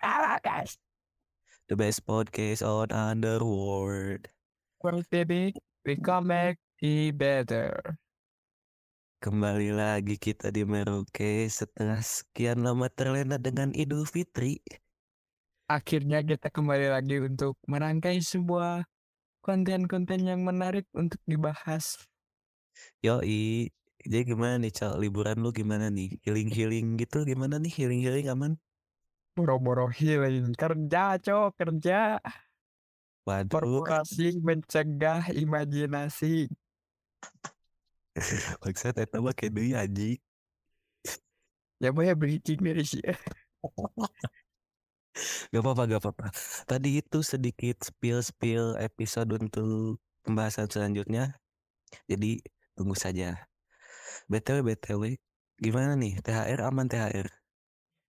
Oh, guys. The best podcast on Underworld. Well, baby, we come back be better. Kembali lagi kita di Merauke setelah sekian lama terlena dengan Idul Fitri. Akhirnya kita kembali lagi untuk merangkai sebuah konten-konten yang menarik untuk dibahas. Yoi, jadi gimana nih Cal, liburan lu gimana nih? Healing-healing gitu gimana nih? Healing-healing aman? Boro-boro healing kerja, cok kerja. Waduh, Korporasi mencegah imajinasi. maksud eta mah kayak deui anjing. Ya mau ya bridging dari sih. Gak apa-apa, gak apa-apa. Tadi itu sedikit spill-spill episode untuk pembahasan selanjutnya. Jadi tunggu saja. BTW, BTW, gimana nih? THR aman THR?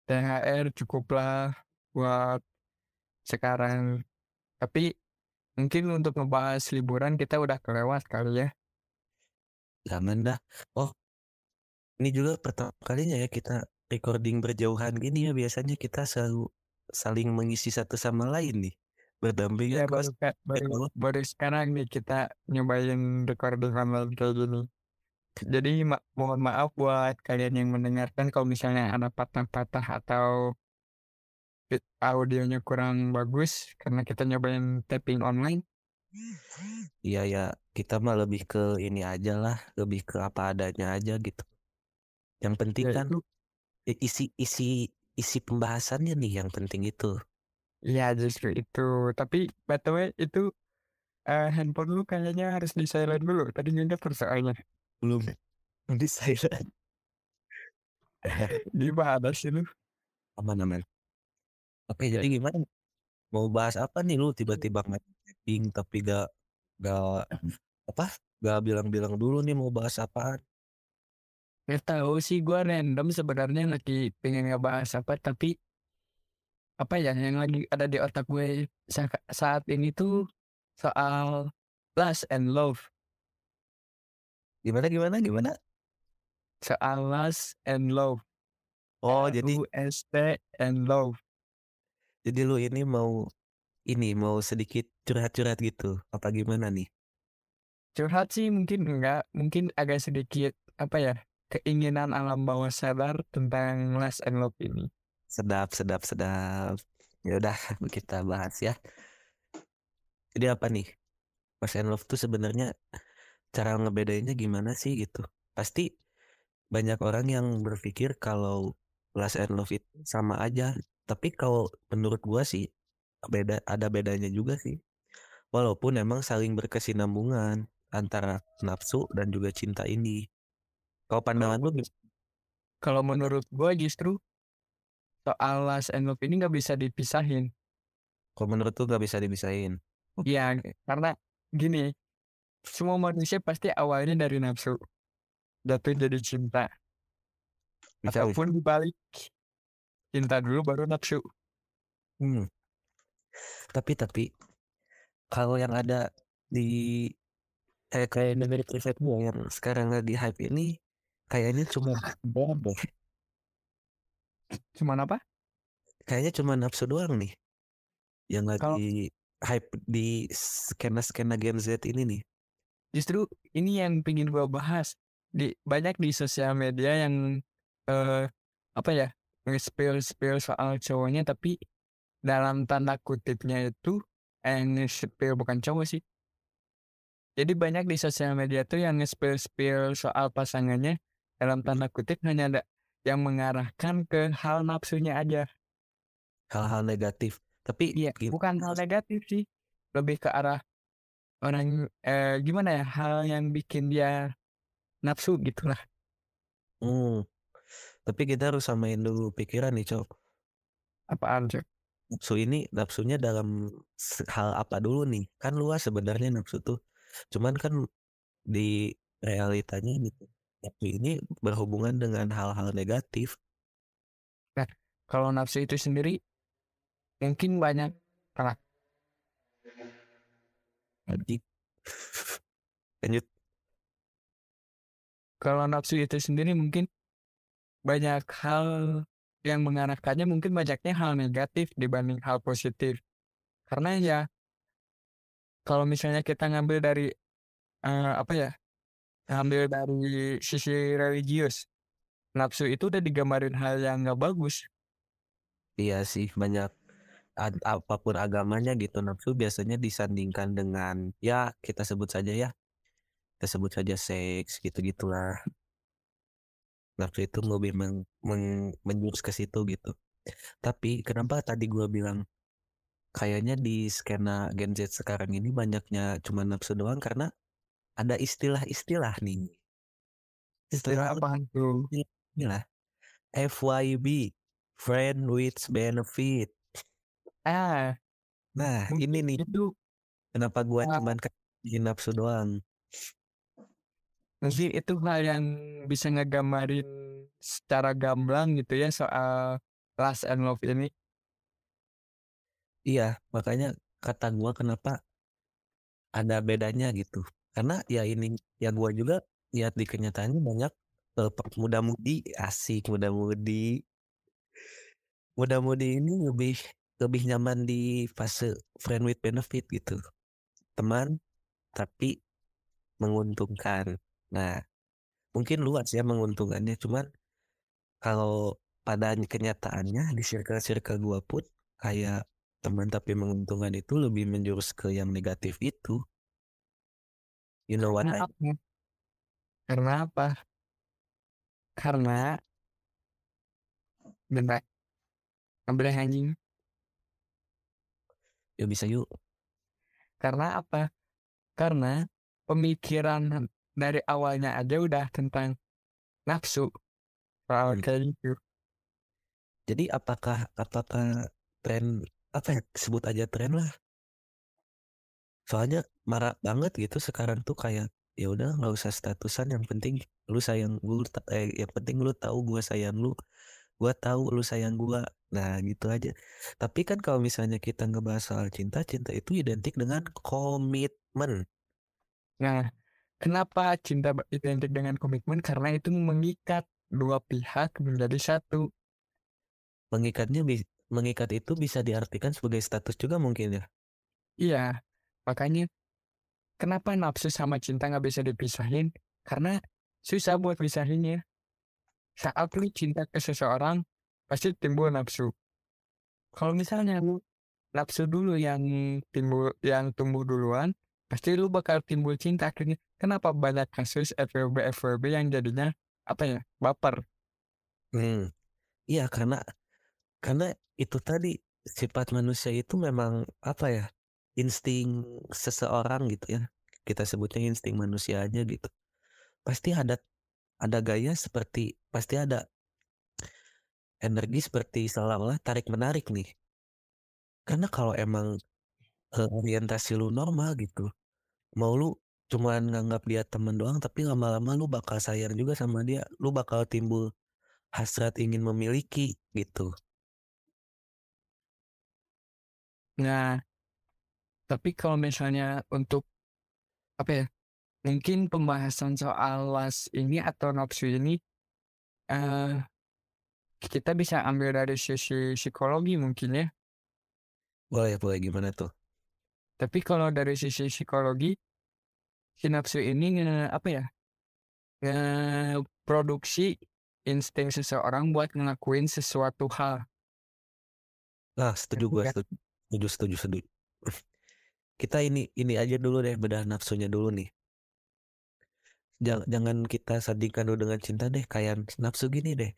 THR cukuplah buat sekarang. Tapi mungkin untuk ngebahas liburan kita udah kelewat kali ya. Jangan dah. Oh, ini juga pertama kalinya ya kita recording berjauhan gini ya. Biasanya kita selalu saling mengisi satu sama lain nih. Berdampingan Ya baru, baru, baru sekarang nih kita nyobain recording online kayak gini. Jadi ma- mohon maaf buat kalian yang mendengarkan kalau misalnya ada patah-patah atau audionya kurang bagus karena kita nyobain tapping online. Iya ya, kita mah lebih ke ini aja lah, lebih ke apa adanya aja gitu. Yang penting Ya kan itu, isi isi isi pembahasannya nih yang penting itu. ya justru itu. Tapi btw itu eh, handphone lu kayaknya harus di silent dulu. Tadi nginget soalnya. Belum di silent. Gimana sih lu? Aman aman. Oke, jadi gimana? Mau bahas apa nih lu tiba-tiba main tapping tapi gak gak apa? Gak bilang-bilang dulu nih mau bahas apaan. Gak tahu sih gue random sebenarnya lagi pengen ngebahas apa tapi apa ya yang lagi ada di otak gue sa- saat ini tuh soal lust and love Gimana gimana gimana? soal lust and love Oh, jadi U S T and love jadi lu ini mau ini mau sedikit curhat-curhat gitu. Apa gimana nih? curhat sih mungkin enggak mungkin agak sedikit apa ya keinginan alam bawah sadar tentang lust and love ini Sedap, sedap, sedap. Ya udah, kita bahas ya. Jadi apa nih? Mas and Love tuh sebenarnya cara ngebedainnya gimana sih gitu? Pasti banyak orang yang berpikir kalau Last and Love itu sama aja. Tapi kalau menurut gua sih beda ada bedanya juga sih. Walaupun emang saling berkesinambungan antara nafsu dan juga cinta ini. Kalau pandangan lu kalau menurut gue justru soal lust and love ini nggak bisa dipisahin Kalau menurut tuh gak bisa dibisain. Iya, karena gini, semua manusia pasti awalnya dari nafsu, jatuh jadi cinta, Bisa, ataupun dibalik, cinta dulu baru nafsu. Hmm. Tapi tapi kalau yang ada di kayak kayak privat gua yang sekarang lagi hype ini kayaknya cuma deh. Cuman apa? Kayaknya cuma nafsu doang nih yang lagi hype di skena-skena Gen Z ini nih. Justru ini yang pingin gua bahas, di banyak di sosial media yang eh apa ya, nge-spill-spill soal cowoknya, tapi dalam tanda kutipnya itu, eh nge-spill bukan cowok sih. Jadi banyak di sosial media tuh yang nge-spill-spill soal pasangannya dalam tanda kutip hanya ada yang mengarahkan ke hal nafsunya aja. Hal-hal negatif. Tapi Iya, gim- bukan hal negatif sih. Lebih ke arah orang eh gimana ya hal yang bikin dia nafsu gitulah. hmm, tapi kita harus samain dulu pikiran nih, Cok. Apaan Cok? Nafsu ini nafsunya dalam hal apa dulu nih? Kan luas sebenarnya nafsu tuh. Cuman kan di realitanya gitu. Nafsu ini berhubungan dengan hal-hal negatif. Nah, kalau nafsu itu sendiri mungkin banyak salah. Jadi lanjut kalau nafsu itu sendiri mungkin banyak hal yang mengarahkannya mungkin banyaknya hal negatif dibanding hal positif. Karena ya kalau misalnya kita ngambil dari uh, apa ya? Ngambil dari sisi religius. Nafsu itu udah digambarin hal yang nggak bagus. Iya sih, banyak apa pun agamanya gitu nafsu biasanya disandingkan dengan ya kita sebut saja ya kita sebut saja seks gitu gitulah nafsu itu lebih meng, meng, menjurus ke situ gitu. Tapi kenapa tadi gue bilang kayaknya di skena Gen Z sekarang ini banyaknya cuma nafsu doang? Karena ada istilah-istilah nih. Istilah apa? tuh? Inilah FYB friend with benefit ah nah ini nih itu kenapa gue ah. cuman nafsu doang Mungkin itu hal yang bisa ngegambarin secara gamblang gitu ya soal last and love ini. Iya, makanya kata gua kenapa ada bedanya gitu. Karena ya ini ya gua juga lihat di kenyataannya banyak uh, muda-mudi asik muda-mudi muda-mudi ini lebih lebih nyaman di fase friend with benefit gitu teman tapi menguntungkan Nah, mungkin luas ya menguntungkannya, cuman kalau pada kenyataannya di circle-circle gua pun kayak teman tapi menguntungkan itu lebih menjurus ke yang negatif itu. You know what Karena I apa? Karena apa? Karena. Ambil anjing. Ya bisa yuk. Karena apa? Karena pemikiran dari awalnya aja udah tentang nafsu hmm. kayak gitu. Jadi apakah apakah tren apa ya sebut aja tren lah. Soalnya marah banget gitu sekarang tuh kayak ya udah nggak usah statusan yang penting lu sayang gue eh, yang penting lu tahu gue sayang lu gue tahu lu sayang gue nah gitu aja tapi kan kalau misalnya kita ngebahas soal cinta cinta itu identik dengan komitmen nah Kenapa cinta identik dengan komitmen? Karena itu mengikat dua pihak menjadi satu. Mengikatnya mengikat itu bisa diartikan sebagai status juga mungkin ya. Iya, makanya kenapa nafsu sama cinta nggak bisa dipisahin? Karena susah buat pisahinnya. Saat lu cinta ke seseorang, pasti timbul nafsu. Kalau misalnya lu nafsu dulu yang timbul yang tumbuh duluan, pasti lu bakal timbul cinta akhirnya. Kenapa banyak kasus FWB FWB yang jadinya apa ya baper? Hmm. Iya karena karena itu tadi sifat manusia itu memang apa ya insting seseorang gitu ya. Kita sebutnya insting manusia aja gitu. Pasti ada ada gaya seperti pasti ada energi seperti seolah-olah tarik menarik nih karena kalau emang orientasi lu normal gitu. Mau lu cuman nganggap dia temen doang tapi lama-lama lu bakal sayang juga sama dia. Lu bakal timbul hasrat ingin memiliki gitu. Nah, tapi kalau misalnya untuk apa ya? Mungkin pembahasan soal las ini atau nafsu ini uh, kita bisa ambil dari sisi psikologi mungkin ya. Boleh, boleh gimana tuh? Tapi kalau dari sisi psikologi, sinapsu ini apa ya? produksi insting seseorang buat ngelakuin sesuatu hal. Nah, setuju gue, setuju, setuju, setuju, setuju. Kita ini ini aja dulu deh bedah nafsunya dulu nih. Jangan, jangan kita sandingkan dulu dengan cinta deh, kayak nafsu gini deh.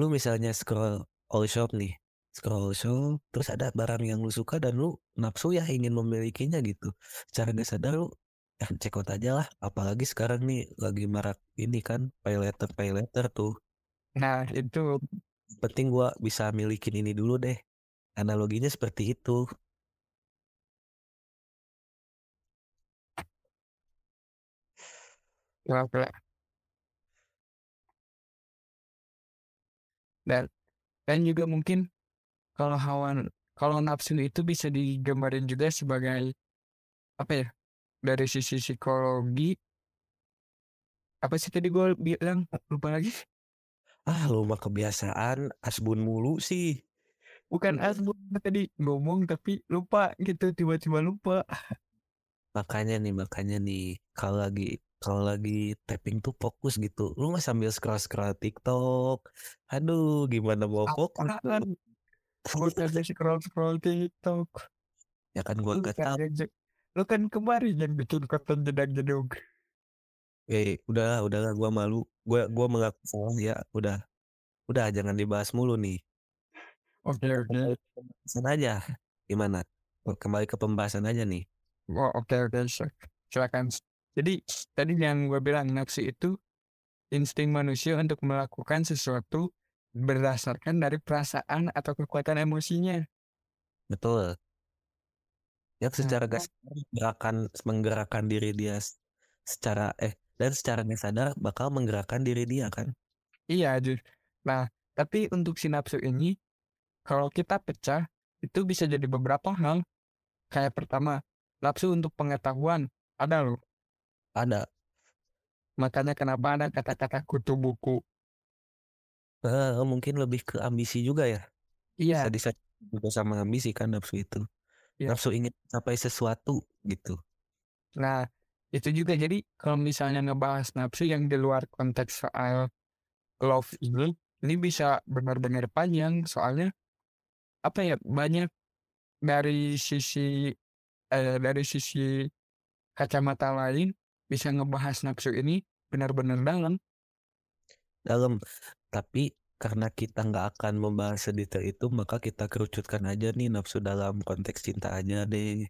Lu misalnya scroll all shop nih, scroll show terus ada barang yang lu suka dan lu nafsu ya ingin memilikinya gitu. Secara gak sadar lu ya check out aja lah. Apalagi sekarang nih lagi marak ini kan pay letter pay letter tuh. Nah itu. Penting gua bisa milikin ini dulu deh. Analoginya seperti itu dan dan juga mungkin kalau hawa kalau nafsu itu bisa digambarin juga sebagai apa ya dari sisi psikologi. Apa sih tadi gue bilang? Lupa lagi. Ah, lu mah kebiasaan asbun mulu sih. bukan asbun tadi ngomong tapi lupa gitu tiba-tiba lupa. Makanya nih, makanya nih kalau lagi kalau lagi tapping tuh fokus gitu. Lu mah sambil scroll-scroll TikTok. Aduh, gimana mau fokus? apaan gue tadi scroll scroll TikTok Ya kan kan tahu. yang- lu kan kemarin yang bikin konten jedang jedung Eh, udah, udah gua malu. Gua gua mengaku salah ya, udah. Udah jangan dibahas mulu nih. oke oke Pembahasan aja. Gimana? Kembali ke pembahasan aja nih. Oh, oke oke sil- silakan. Jadi tadi yang gue bilang nafsu itu insting manusia untuk melakukan sesuatu berdasarkan dari perasaan atau kekuatan emosinya. Betul. Ya secara Nah. gas menggerakkan menggerakkan diri dia secara eh dan secara nggak sadar bakal menggerakkan diri dia kan. Iya, Jun. Nah, tapi untuk si nafsu ini, kalau kita pecah, itu bisa jadi beberapa hal. Kayak pertama, nafsu untuk pengetahuan. Ada loh. Ada. Makanya kenapa ada kata-kata kutu buku. Eh, mungkin lebih ke ambisi juga ya. Iya, Bisa juga sama ambisi kan nafsu itu. Iya. Nafsu ingin sampai sesuatu gitu. Nah, itu juga jadi kalau misalnya ngebahas nafsu yang di luar konteks soal love ini, ini bisa benar-benar panjang soalnya apa ya banyak dari sisi eh, dari sisi kacamata lain bisa ngebahas nafsu ini benar-benar dalam. Dalam tapi karena kita nggak akan membahas sedetail itu maka kita kerucutkan aja nih nafsu dalam konteks cinta aja deh.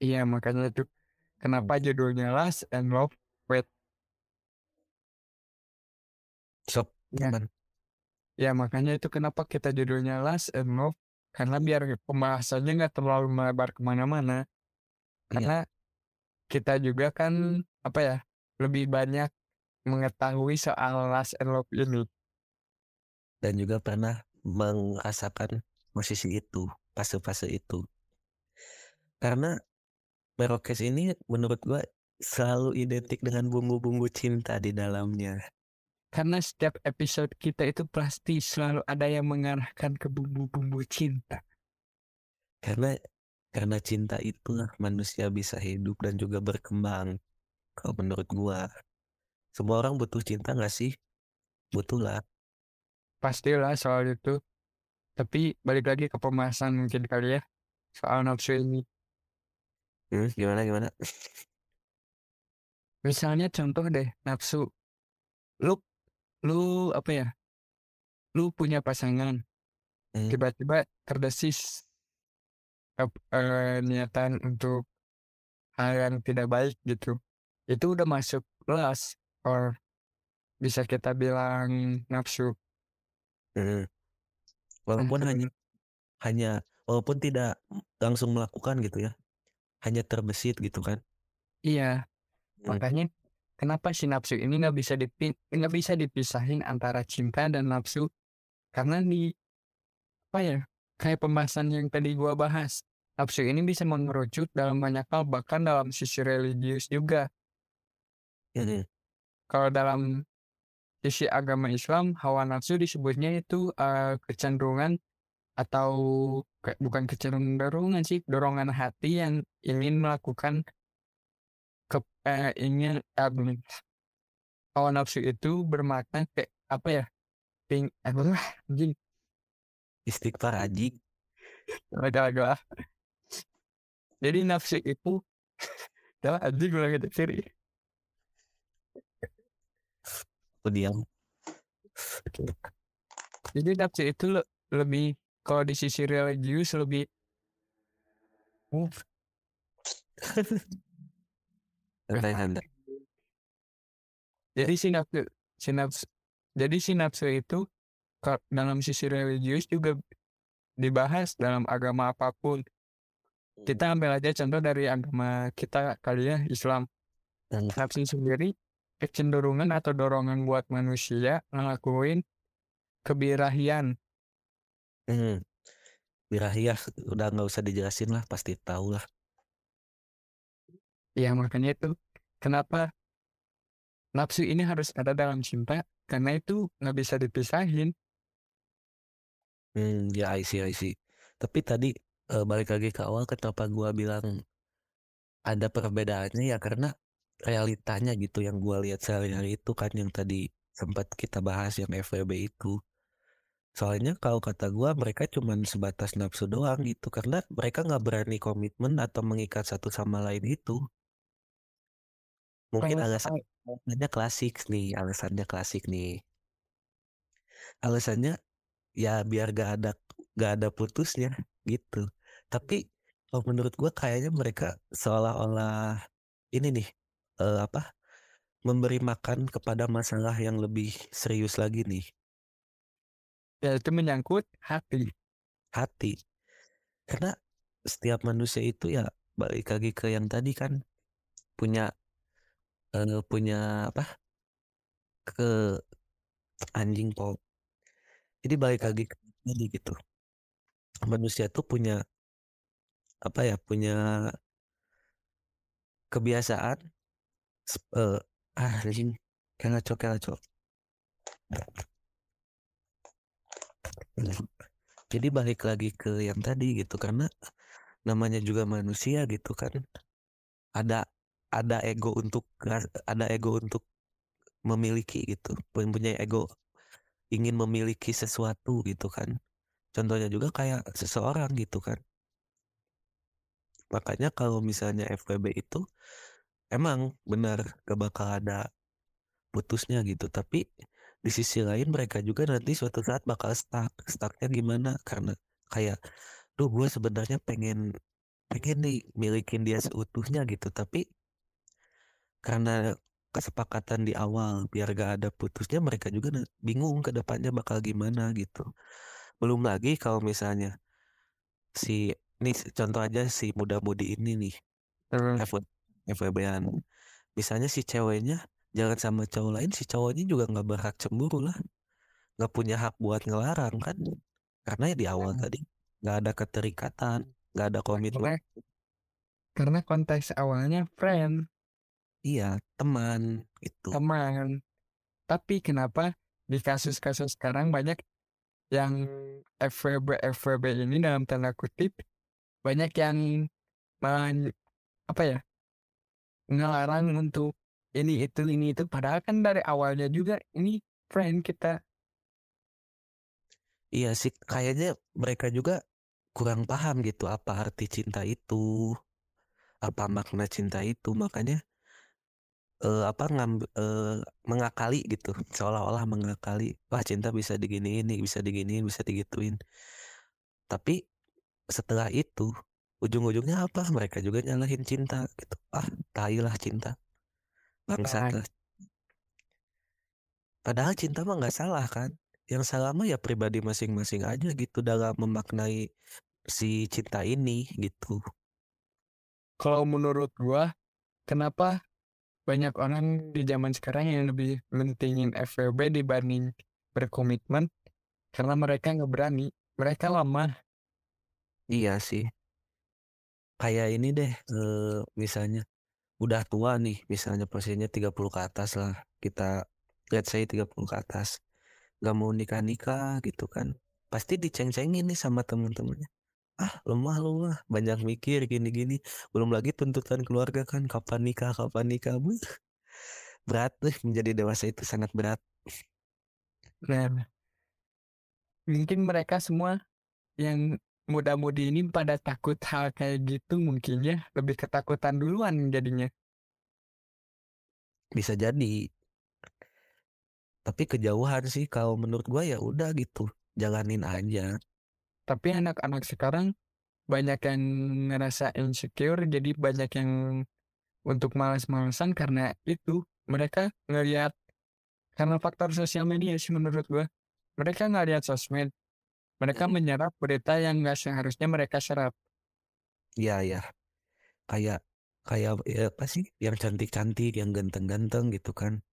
Iya makanya itu kenapa judulnya Lust and Love Wait. Sob, Ya. teman. Ya makanya itu kenapa kita judulnya Lust and Love karena biar pembahasannya nggak terlalu melebar ke mana-mana. Karena kita juga kan apa ya lebih banyak mengetahui soal Lust and Love ini. dan juga pernah merasakan posisi itu, fase-fase itu. Karena Merokes ini menurut gua selalu identik dengan bumbu-bumbu cinta di dalamnya. Karena setiap episode kita itu pasti selalu ada yang mengarahkan ke bumbu-bumbu cinta. Karena karena cinta itulah manusia bisa hidup dan juga berkembang. Kalau menurut gua, semua orang butuh cinta gak sih? Butuh lah. Pastilah soal itu. Tapi balik lagi ke pembahasan mungkin kali ya. Soal nafsu ini. Hmm, gimana gimana? Misalnya contoh deh nafsu. Lu, lu apa ya? Lu punya pasangan. Hmm. Tiba-tiba terdesis eh, niatan untuk hal yang tidak baik gitu. Itu udah masuk lust or bisa kita bilang nafsu. Hmm. Walaupun hanya hanya walaupun tidak langsung melakukan gitu ya, hanya terbesit gitu kan? Iya, Hmm. makanya kenapa si nafsu ini nggak bisa dipi nggak bisa dipisahin antara cinta dan nafsu? Karena di apa ya? Kayak pembahasan yang tadi gua bahas, nafsu ini bisa mengerucut dalam banyak hal, bahkan dalam sisi religius juga. Hmm. Kalau dalam sisi agama Islam, hawa nafsu disebutnya itu eh, kecenderungan atau ke- bukan kecenderungan sih, dorongan hati yang ingin melakukan ke eh, ingin eh, hawa nafsu itu bermakna kayak apa ya? Ping? Anjing, Istighfar aji. agak-agak. Jadi nafsu itu, dah anjing gue lagi sendiri. Aku diam. Jadi nafsu itu le- lebih kalau di sisi religius lebih Santai santai. jadi si nafsu, si nafsu, jadi si nafsu itu dalam sisi religius juga dibahas dalam agama apa pun. Kita ambil aja contoh dari agama kita kali ya Islam. Dan Nafsu sendiri kecenderungan atau dorongan buat manusia ngelakuin kebirahian. hmm. Birahiyah udah nggak usah dijelasin lah, pasti tahu lah. Ya makanya itu kenapa nafsu ini harus ada dalam cinta karena itu nggak bisa dipisahin. Hmm, ya I see, I see. Tapi tadi uh, balik lagi ke awal kenapa gua bilang ada perbedaannya ya karena realitanya gitu yang gua lihat sehari-hari itu kan yang tadi sempat kita bahas yang FWB itu. Soalnya kalau kata gua mereka cuma sebatas nafsu doang gitu karena mereka nggak berani komitmen atau mengikat satu sama lain itu. Mungkin alasannya klasik nih, alasannya klasik nih. Alasannya ya biar gak ada gak ada putusnya gitu. Tapi kalau menurut gue kayaknya mereka seolah-olah ini nih uh, apa memberi makan kepada masalah yang lebih serius lagi nih. Ya itu menyangkut hati. Hati. Karena setiap manusia itu ya balik lagi ke yang tadi kan punya uh, punya apa ke anjing pop jadi balik lagi ke tadi gitu manusia tuh punya apa ya punya kebiasaan uh, ah anjing kayak ngaco kayak ngaco jadi balik lagi ke yang tadi gitu karena namanya juga manusia gitu kan ada ada ego untuk ada ego untuk memiliki gitu. Punya ego ingin memiliki sesuatu gitu kan. Contohnya juga kayak seseorang gitu kan makanya kalau misalnya FWB itu emang benar gak bakal ada putusnya gitu. Tapi di sisi lain mereka juga nanti suatu saat bakal stuck stucknya gimana? Karena kayak tuh gue sebenarnya pengen pengen nih milikin dia seutuhnya gitu. Tapi karena kesepakatan di awal biar gak ada putusnya mereka juga bingung ke depannya bakal gimana gitu. Belum lagi kalau misalnya si ini contoh aja si muda-mudi ini nih FWB-an. Misalnya si ceweknya jangan sama cowok lain, si cowoknya juga nggak berhak cemburu lah. Nggak punya hak buat ngelarang kan. Karena ya di awal tadi nggak ada keterikatan, nggak ada komitmen. Karena konteks awalnya friend. Iya, teman itu. Teman. Tapi kenapa di kasus-kasus sekarang banyak yang FWB FWB ini dalam tanda kutip banyak yang men, apa ya ngelarang untuk ini itu ini itu. Padahal kan dari awalnya juga ini friend kita. Iya sih kayaknya mereka juga kurang paham gitu apa arti cinta itu apa makna cinta itu. Makanya uh, apa ngambil uh, mengakali gitu. Seolah-olah mengakali wah cinta bisa diginiin nih bisa diginiin bisa digituin. Tapi setelah itu ujung-ujungnya apa? Mereka juga nyalahin cinta gitu. Ah lah cinta. Bangsa padahal cinta mah nggak salah kan? Yang salah mah ya pribadi masing-masing aja gitu dalam memaknai si cinta ini gitu. Kalau menurut gua kenapa banyak orang di zaman sekarang yang lebih mentingin FWB dibanding berkomitmen? Karena mereka nggak berani. Mereka lama iya sih. Kayak ini deh eh, misalnya udah tua nih misalnya posisinya 30 ke atas lah kita lihat saya 30 ke atas nggak mau nikah nikah gitu kan pasti diceng-cengin nih sama temen-temennya. Ah lemah lemah banyak mikir gini-gini belum lagi tuntutan keluarga kan kapan nikah kapan nikah. Buh. berat deh menjadi dewasa itu sangat berat. Nah mungkin mereka semua yang muda-mudi ini pada takut hal kayak gitu mungkin ya lebih ketakutan duluan jadinya. Bisa jadi. Tapi kejauhan sih kalau menurut gua ya udah gitu jalanin aja. Tapi anak-anak sekarang banyak yang ngerasa insecure, jadi banyak yang untuk malas-malasan karena itu mereka ngelihat karena faktor sosial media sih menurut gua. Mereka nggak lihat sosmed, mereka menyerap berita yang nggak seharusnya mereka serap. Iya ya, kayak kayak ya apa sih yang cantik-cantik, yang ganteng-ganteng gitu kan.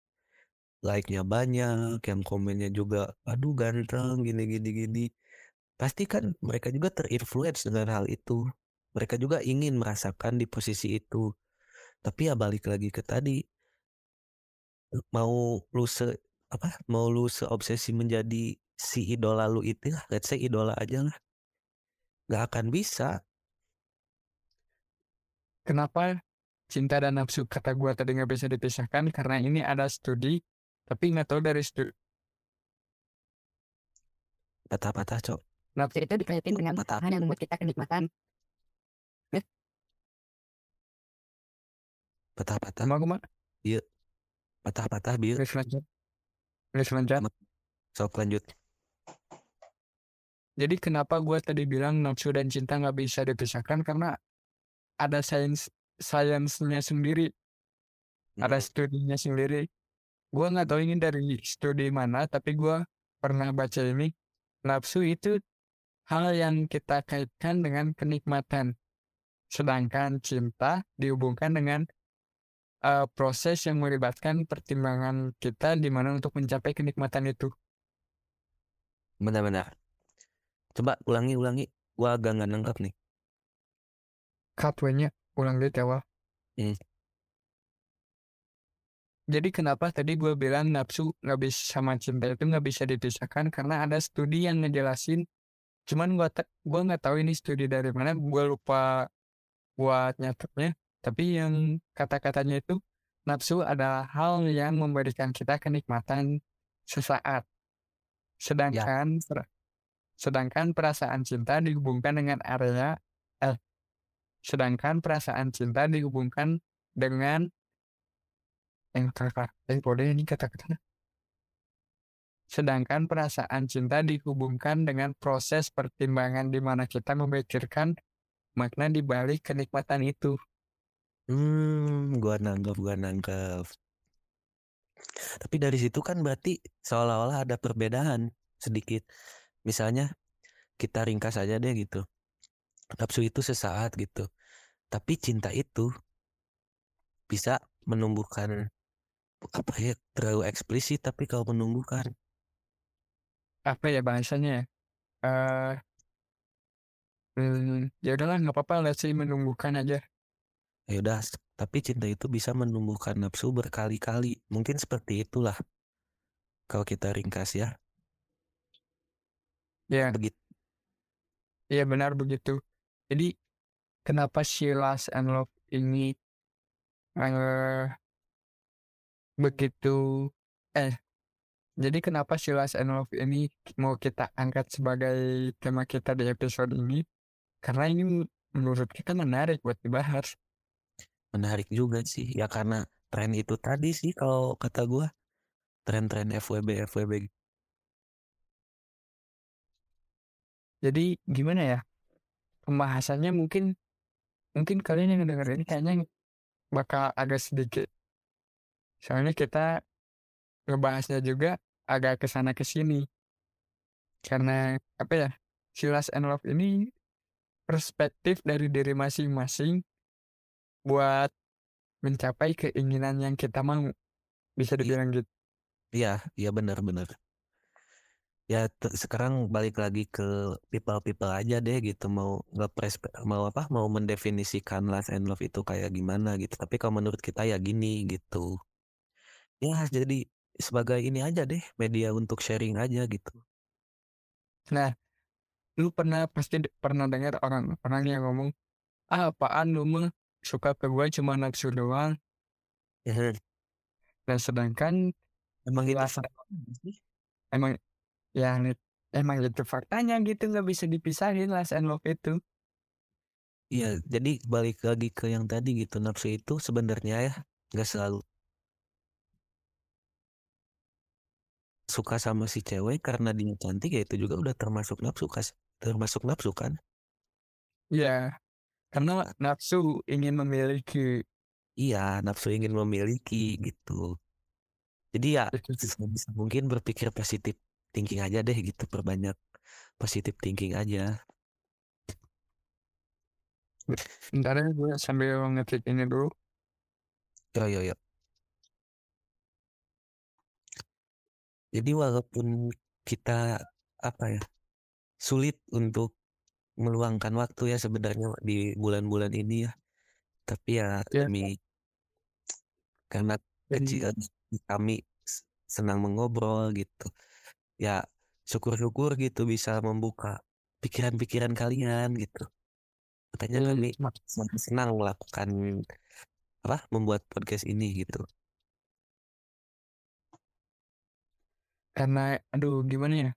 Like-nya banyak, yang komennya juga, aduh ganteng, gini gini gini pasti kan mereka juga terinfluence dengan hal itu. Mereka juga ingin merasakan di posisi itu. Tapi ya balik lagi ke tadi, mau lu se apa mau lu seobsesi menjadi si idola lu itu lah let's say idola aja lah. Nggak akan bisa. Kenapa cinta dan nafsu kata gua tadi nggak bisa dipisahkan? Karena ini ada studi tapi nggak tahu dari studi patah-patah cok. Nafsu itu dikaitin dengan Mata. hal yang membuat kita kenikmatan. patah-patah sama aku mah patah-patah biar Terus lanjut. Terus lanjut. Sok lanjut Jadi kenapa gue tadi bilang nafsu dan cinta nggak bisa dipisahkan? Karena ada sains sainsnya sendiri, ada Hmm, studinya sendiri. Gue nggak tahu ini dari studi mana, tapi gue pernah baca ini. Nafsu itu hal yang kita kaitkan dengan kenikmatan, sedangkan cinta dihubungkan dengan eh, proses yang melibatkan pertimbangan kita di mana untuk mencapai kenikmatan itu. benar-benar coba ulangi ulangi gua agak nggak nangkap nih Katwenya ulang deh awal. Hmm. Jadi kenapa tadi gue bilang nafsu nggak bisa sama cinta itu nggak bisa dipisahkan karena ada studi yang ngejelasin. Cuman gue gua nggak tahu ini studi dari mana, gue lupa buat nyatetnya. Tapi yang kata-katanya itu nafsu adalah hal yang memberikan kita kenikmatan sesaat. Sedangkan per- sedangkan perasaan cinta dihubungkan dengan area eh sedangkan perasaan cinta dihubungkan dengan yang kakak boleh ini kata-kata? Sedangkan perasaan cinta dihubungkan dengan proses pertimbangan di mana kita memikirkan makna di balik kenikmatan itu. Hmm gua nangkep gua nangkep tapi dari situ kan berarti seolah-olah ada perbedaan sedikit misalnya kita ringkas aja deh gitu. Nafsu itu sesaat gitu. Tapi cinta itu bisa menumbuhkan apa ya terlalu eksplisit tapi kalau menumbuhkan. Apa ya bahasanya ya? Eh hmm, ya udahlah nggak apa-apa let's say menumbuhkan aja. Ya udah tapi cinta itu bisa menumbuhkan nafsu berkali-kali. Mungkin seperti itulah. Kalau kita ringkas ya ya begitu Iya benar begitu. Jadi kenapa si Last and Love ini eh begitu eh jadi kenapa si Last and Love ini mau kita angkat sebagai tema kita di episode ini? Karena ini menurut kita menarik buat dibahas. menarik juga sih ya karena tren itu tadi sih kalau kata gua tren-tren FWB FWB Jadi gimana ya? Pembahasannya mungkin mungkin kalian yang denger ini kayaknya bakal agak sedikit. Soalnya kita ngebahasnya juga agak ke sana ke sini. Karena apa ya? Si Last and Love ini perspektif dari diri masing-masing buat mencapai keinginan yang kita mau. Bisa dibilang gitu. Iya, iya benar-benar. Ya sekarang balik lagi ke people-people aja deh gitu mau ngepres mau apa mau mendefinisikan last and love itu kayak gimana gitu. Tapi kalau menurut kita ya gini gitu. Ya jadi sebagai ini aja deh media untuk sharing aja gitu. Nah, lu pernah pasti pernah dengar orang-orang yang ngomong, ah apaan lu mah suka ke gue cuma nafsu doang. Ya, Dan sedangkan emang itu emang ya nih, emang itu faktanya gitu nggak bisa dipisahin last and love itu. Iya, jadi balik lagi ke yang tadi gitu nafsu itu sebenarnya ya nggak selalu suka sama si cewek karena dia cantik ya itu juga udah termasuk nafsu kas termasuk nafsu kan? Ya, karena nafsu ingin memiliki. Iya nafsu ingin memiliki gitu. Jadi ya sebisa mungkin berpikir positif thinking aja deh gitu perbanyak positif thinking aja Bentar ya gue sambil ngetik ini dulu. yo yo yo jadi walaupun kita apa ya sulit untuk meluangkan waktu ya sebenarnya di bulan-bulan ini ya tapi ya Ya. demi karena kecil kami senang mengobrol gitu. Ya syukur-syukur gitu bisa membuka pikiran-pikiran kalian gitu. Makanya Iya, kami senang melakukan apa membuat podcast ini gitu. karena aduh gimana ya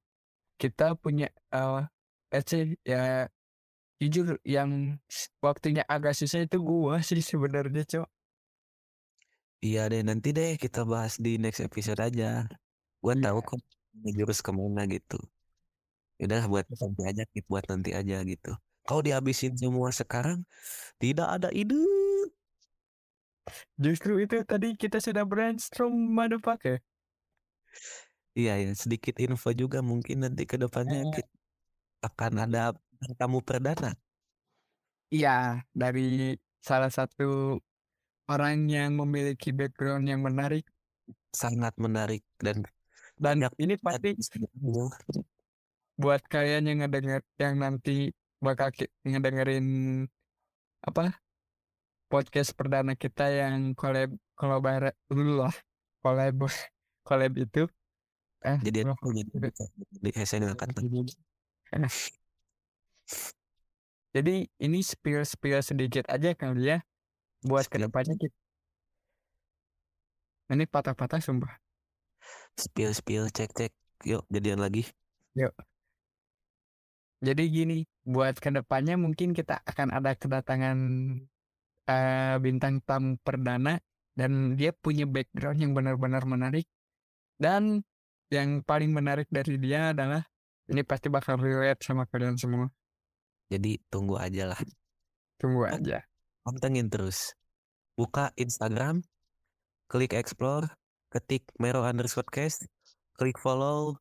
kita punya eh let's say ya jujur yang waktunya agak susah itu gua sih sebenarnya cok Iya deh nanti deh kita bahas di next episode aja. Gua Iya. tahu kok jurus ke mana gitu. Udah buat nanti aja buat nanti aja gitu. Kau dihabisin semua sekarang tidak ada ide. justru itu tadi kita sudah brainstorm motherfucker Iya ya sedikit info juga mungkin nanti ke depannya Eh. kita akan ada tamu perdana. iya dari salah satu orang yang memiliki background yang menarik Sangat menarik dan dan ini pasti buat kalian yang ngedenger yang nanti bakal ngedengerin apa podcast perdana kita yang collab collab dulu lah collab collab itu eh jadi aku jadi di SN jadi ini spill spill sedikit aja kali ya buat ke depannya kita ini patah-patah sumpah spill spill cek cek yuk jadian lagi. Jadi gini buat ke depannya mungkin kita akan ada kedatangan eh, bintang tamu perdana dan dia punya background yang benar-benar menarik. Dan yang paling menarik dari dia adalah ini pasti bakal relate sama kalian semua. Jadi tunggu aja lah. Tunggu Oh. aja. pantengin terus. Buka Instagram klik explore ketik mero underscore cast klik follow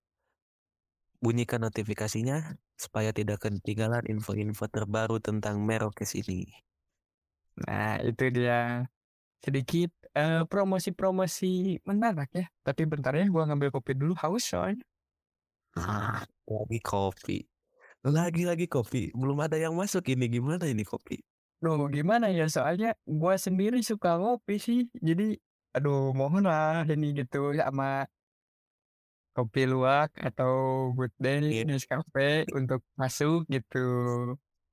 bunyikan notifikasinya supaya tidak ketinggalan info-info terbaru tentang Merokes ini. nah itu dia sedikit eh, promosi-promosi menarik ya tapi bentar ya gua ngambil kopi dulu haus soalnya Ah, lagi kopi. Lagi-lagi kopi. Belum ada yang masuk ini. Gimana ini kopi? Duh gimana ya soalnya gua sendiri suka ngopi sih jadi aduh mohon lah ini gitu sama kopi luwak atau good day Iya. Nescafe untuk masuk gitu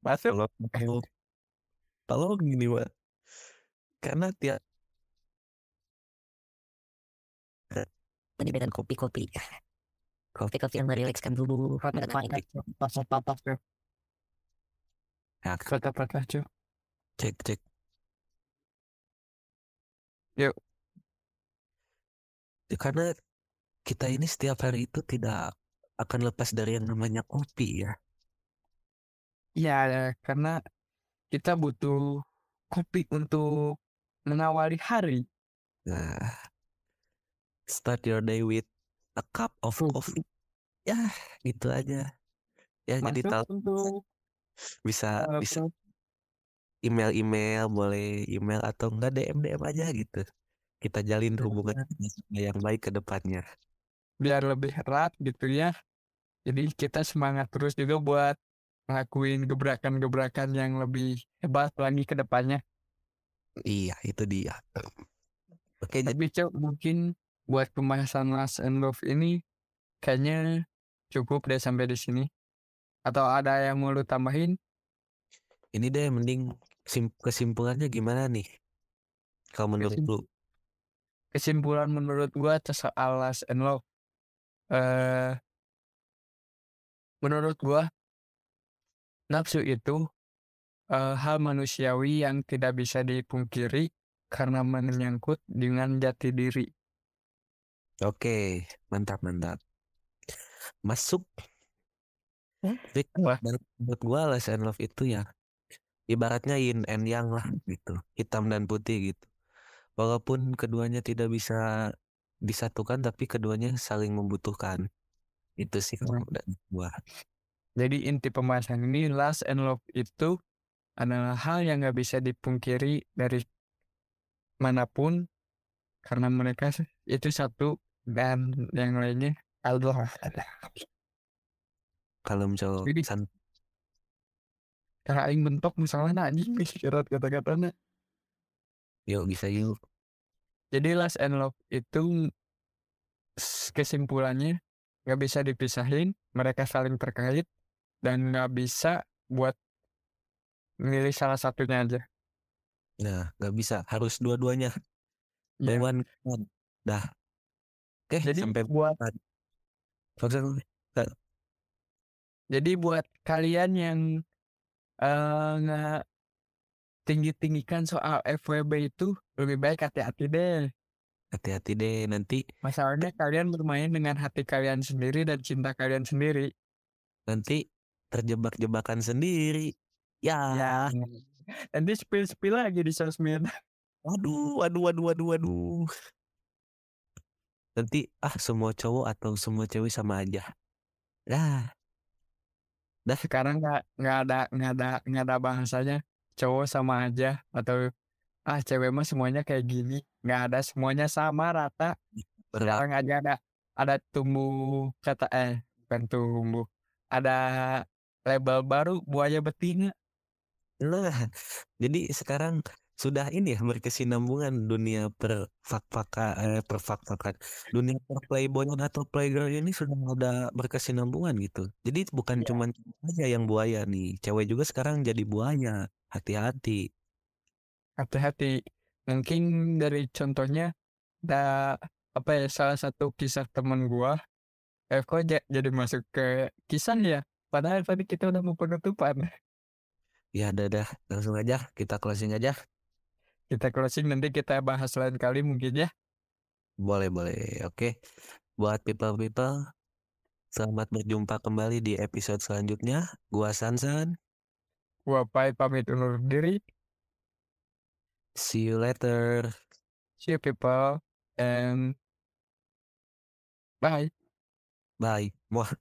masuk Kalau kalau kalau gini, Pak. Karena tiap Penyebutan kopi-kopi. Kopi-kopi yang merilekskan tubuh. Menekan patah-patah tuh ya, patah-patah cek cek. Yuk. Ya, karena kita ini setiap hari itu tidak akan lepas dari yang namanya kopi ya. ya karena kita butuh kopi untuk mengawali hari Nah, start your day with a cup of coffee. Ya, gitu aja. Ya, jadi masuk tahu untuk bisa eh, bisa email-email, boleh email atau enggak DM-DM aja gitu. Kita jalin hubungan yang baik ke depannya. biar lebih erat gitu ya. Jadi kita semangat terus juga buat ngelakuin gebrakan-gebrakan yang lebih hebat lagi ke depannya. Iya, itu dia. Oke, Tapi Cok, mungkin buat pembahasan Last and Love ini kayaknya cukup deh sampai di sini. Atau ada yang mau lu tambahin? ini deh mending sim- kesimpulannya gimana nih? Kalau menurut Kesim- lu? Kesimpulan menurut gua soal Last and Love. Eh, menurut gua nafsu itu eh, hal manusiawi yang tidak bisa dipungkiri karena menyangkut dengan jati diri. Oke, mantap mantap. Masuk. Hmm? Dan menurut gua Last and Love itu ya ibaratnya yin and yang lah gitu, hitam dan putih gitu. Walaupun keduanya tidak bisa disatukan, tapi keduanya saling membutuhkan. Itu sih kalau Hmm. dari gua. Jadi inti pembahasan ini last and love itu adalah hal yang nggak bisa dipungkiri dari mana pun karena mereka itu satu dan yang lainnya Allah. Kalau misalnya Cara aing bentok misalnya anjing nih kata kata-katanya. Yuk bisa yuk. Jadi last and love itu kesimpulannya nggak bisa dipisahin, mereka saling terkait dan nggak bisa buat milih salah satunya aja. Nah, nggak bisa, harus dua-duanya. Buy Iya. one. Dah. Oke, Jadi sampai buat jadi buat kalian yang eh, nggak tinggi-tinggikan soal FWB itu lebih baik hati-hati deh. hati-hati deh nanti Masalahnya kalian bermain dengan hati kalian sendiri dan cinta kalian sendiri. nanti terjebak-jebakan sendiri. Ya. Ya. Nanti spill-spill lagi di sosmed. Waduh, waduh, waduh, waduh, waduh. Nanti ah semua cowok atau semua cewek sama aja. Dah. Sekarang nggak nggak ada nggak ada nggak ada bahasanya cowok sama aja atau ah cewek mah semuanya kayak gini. Nggak ada semuanya sama rata. Berat. Sekarang aja ada ada tumbuh kata eh bukan tumbuh. Ada label baru buaya betina. Nah, jadi sekarang sudah ini ya berkesinambungan dunia per fakfaka eh, per fakfakan dunia per playboyan atau playgirl ini sudah ada berkesinambungan gitu. Jadi bukan Iya. cuman aja yang buaya nih, cewek juga sekarang jadi buaya. Hati-hati. hati-hati mungkin dari contohnya ada apa ya salah satu kisah teman gua eh kok ja- jadi masuk ke kisah ya padahal tadi kita udah mau penutupan Ya udah dah, langsung aja kita closing aja. Kita closing nanti kita bahas lain kali mungkin ya Boleh, boleh. Oke. Buat people-people, selamat berjumpa kembali di episode selanjutnya. Gua Sansan. gua pai pamit undur diri See you later. see you people and bye Bye. Muah.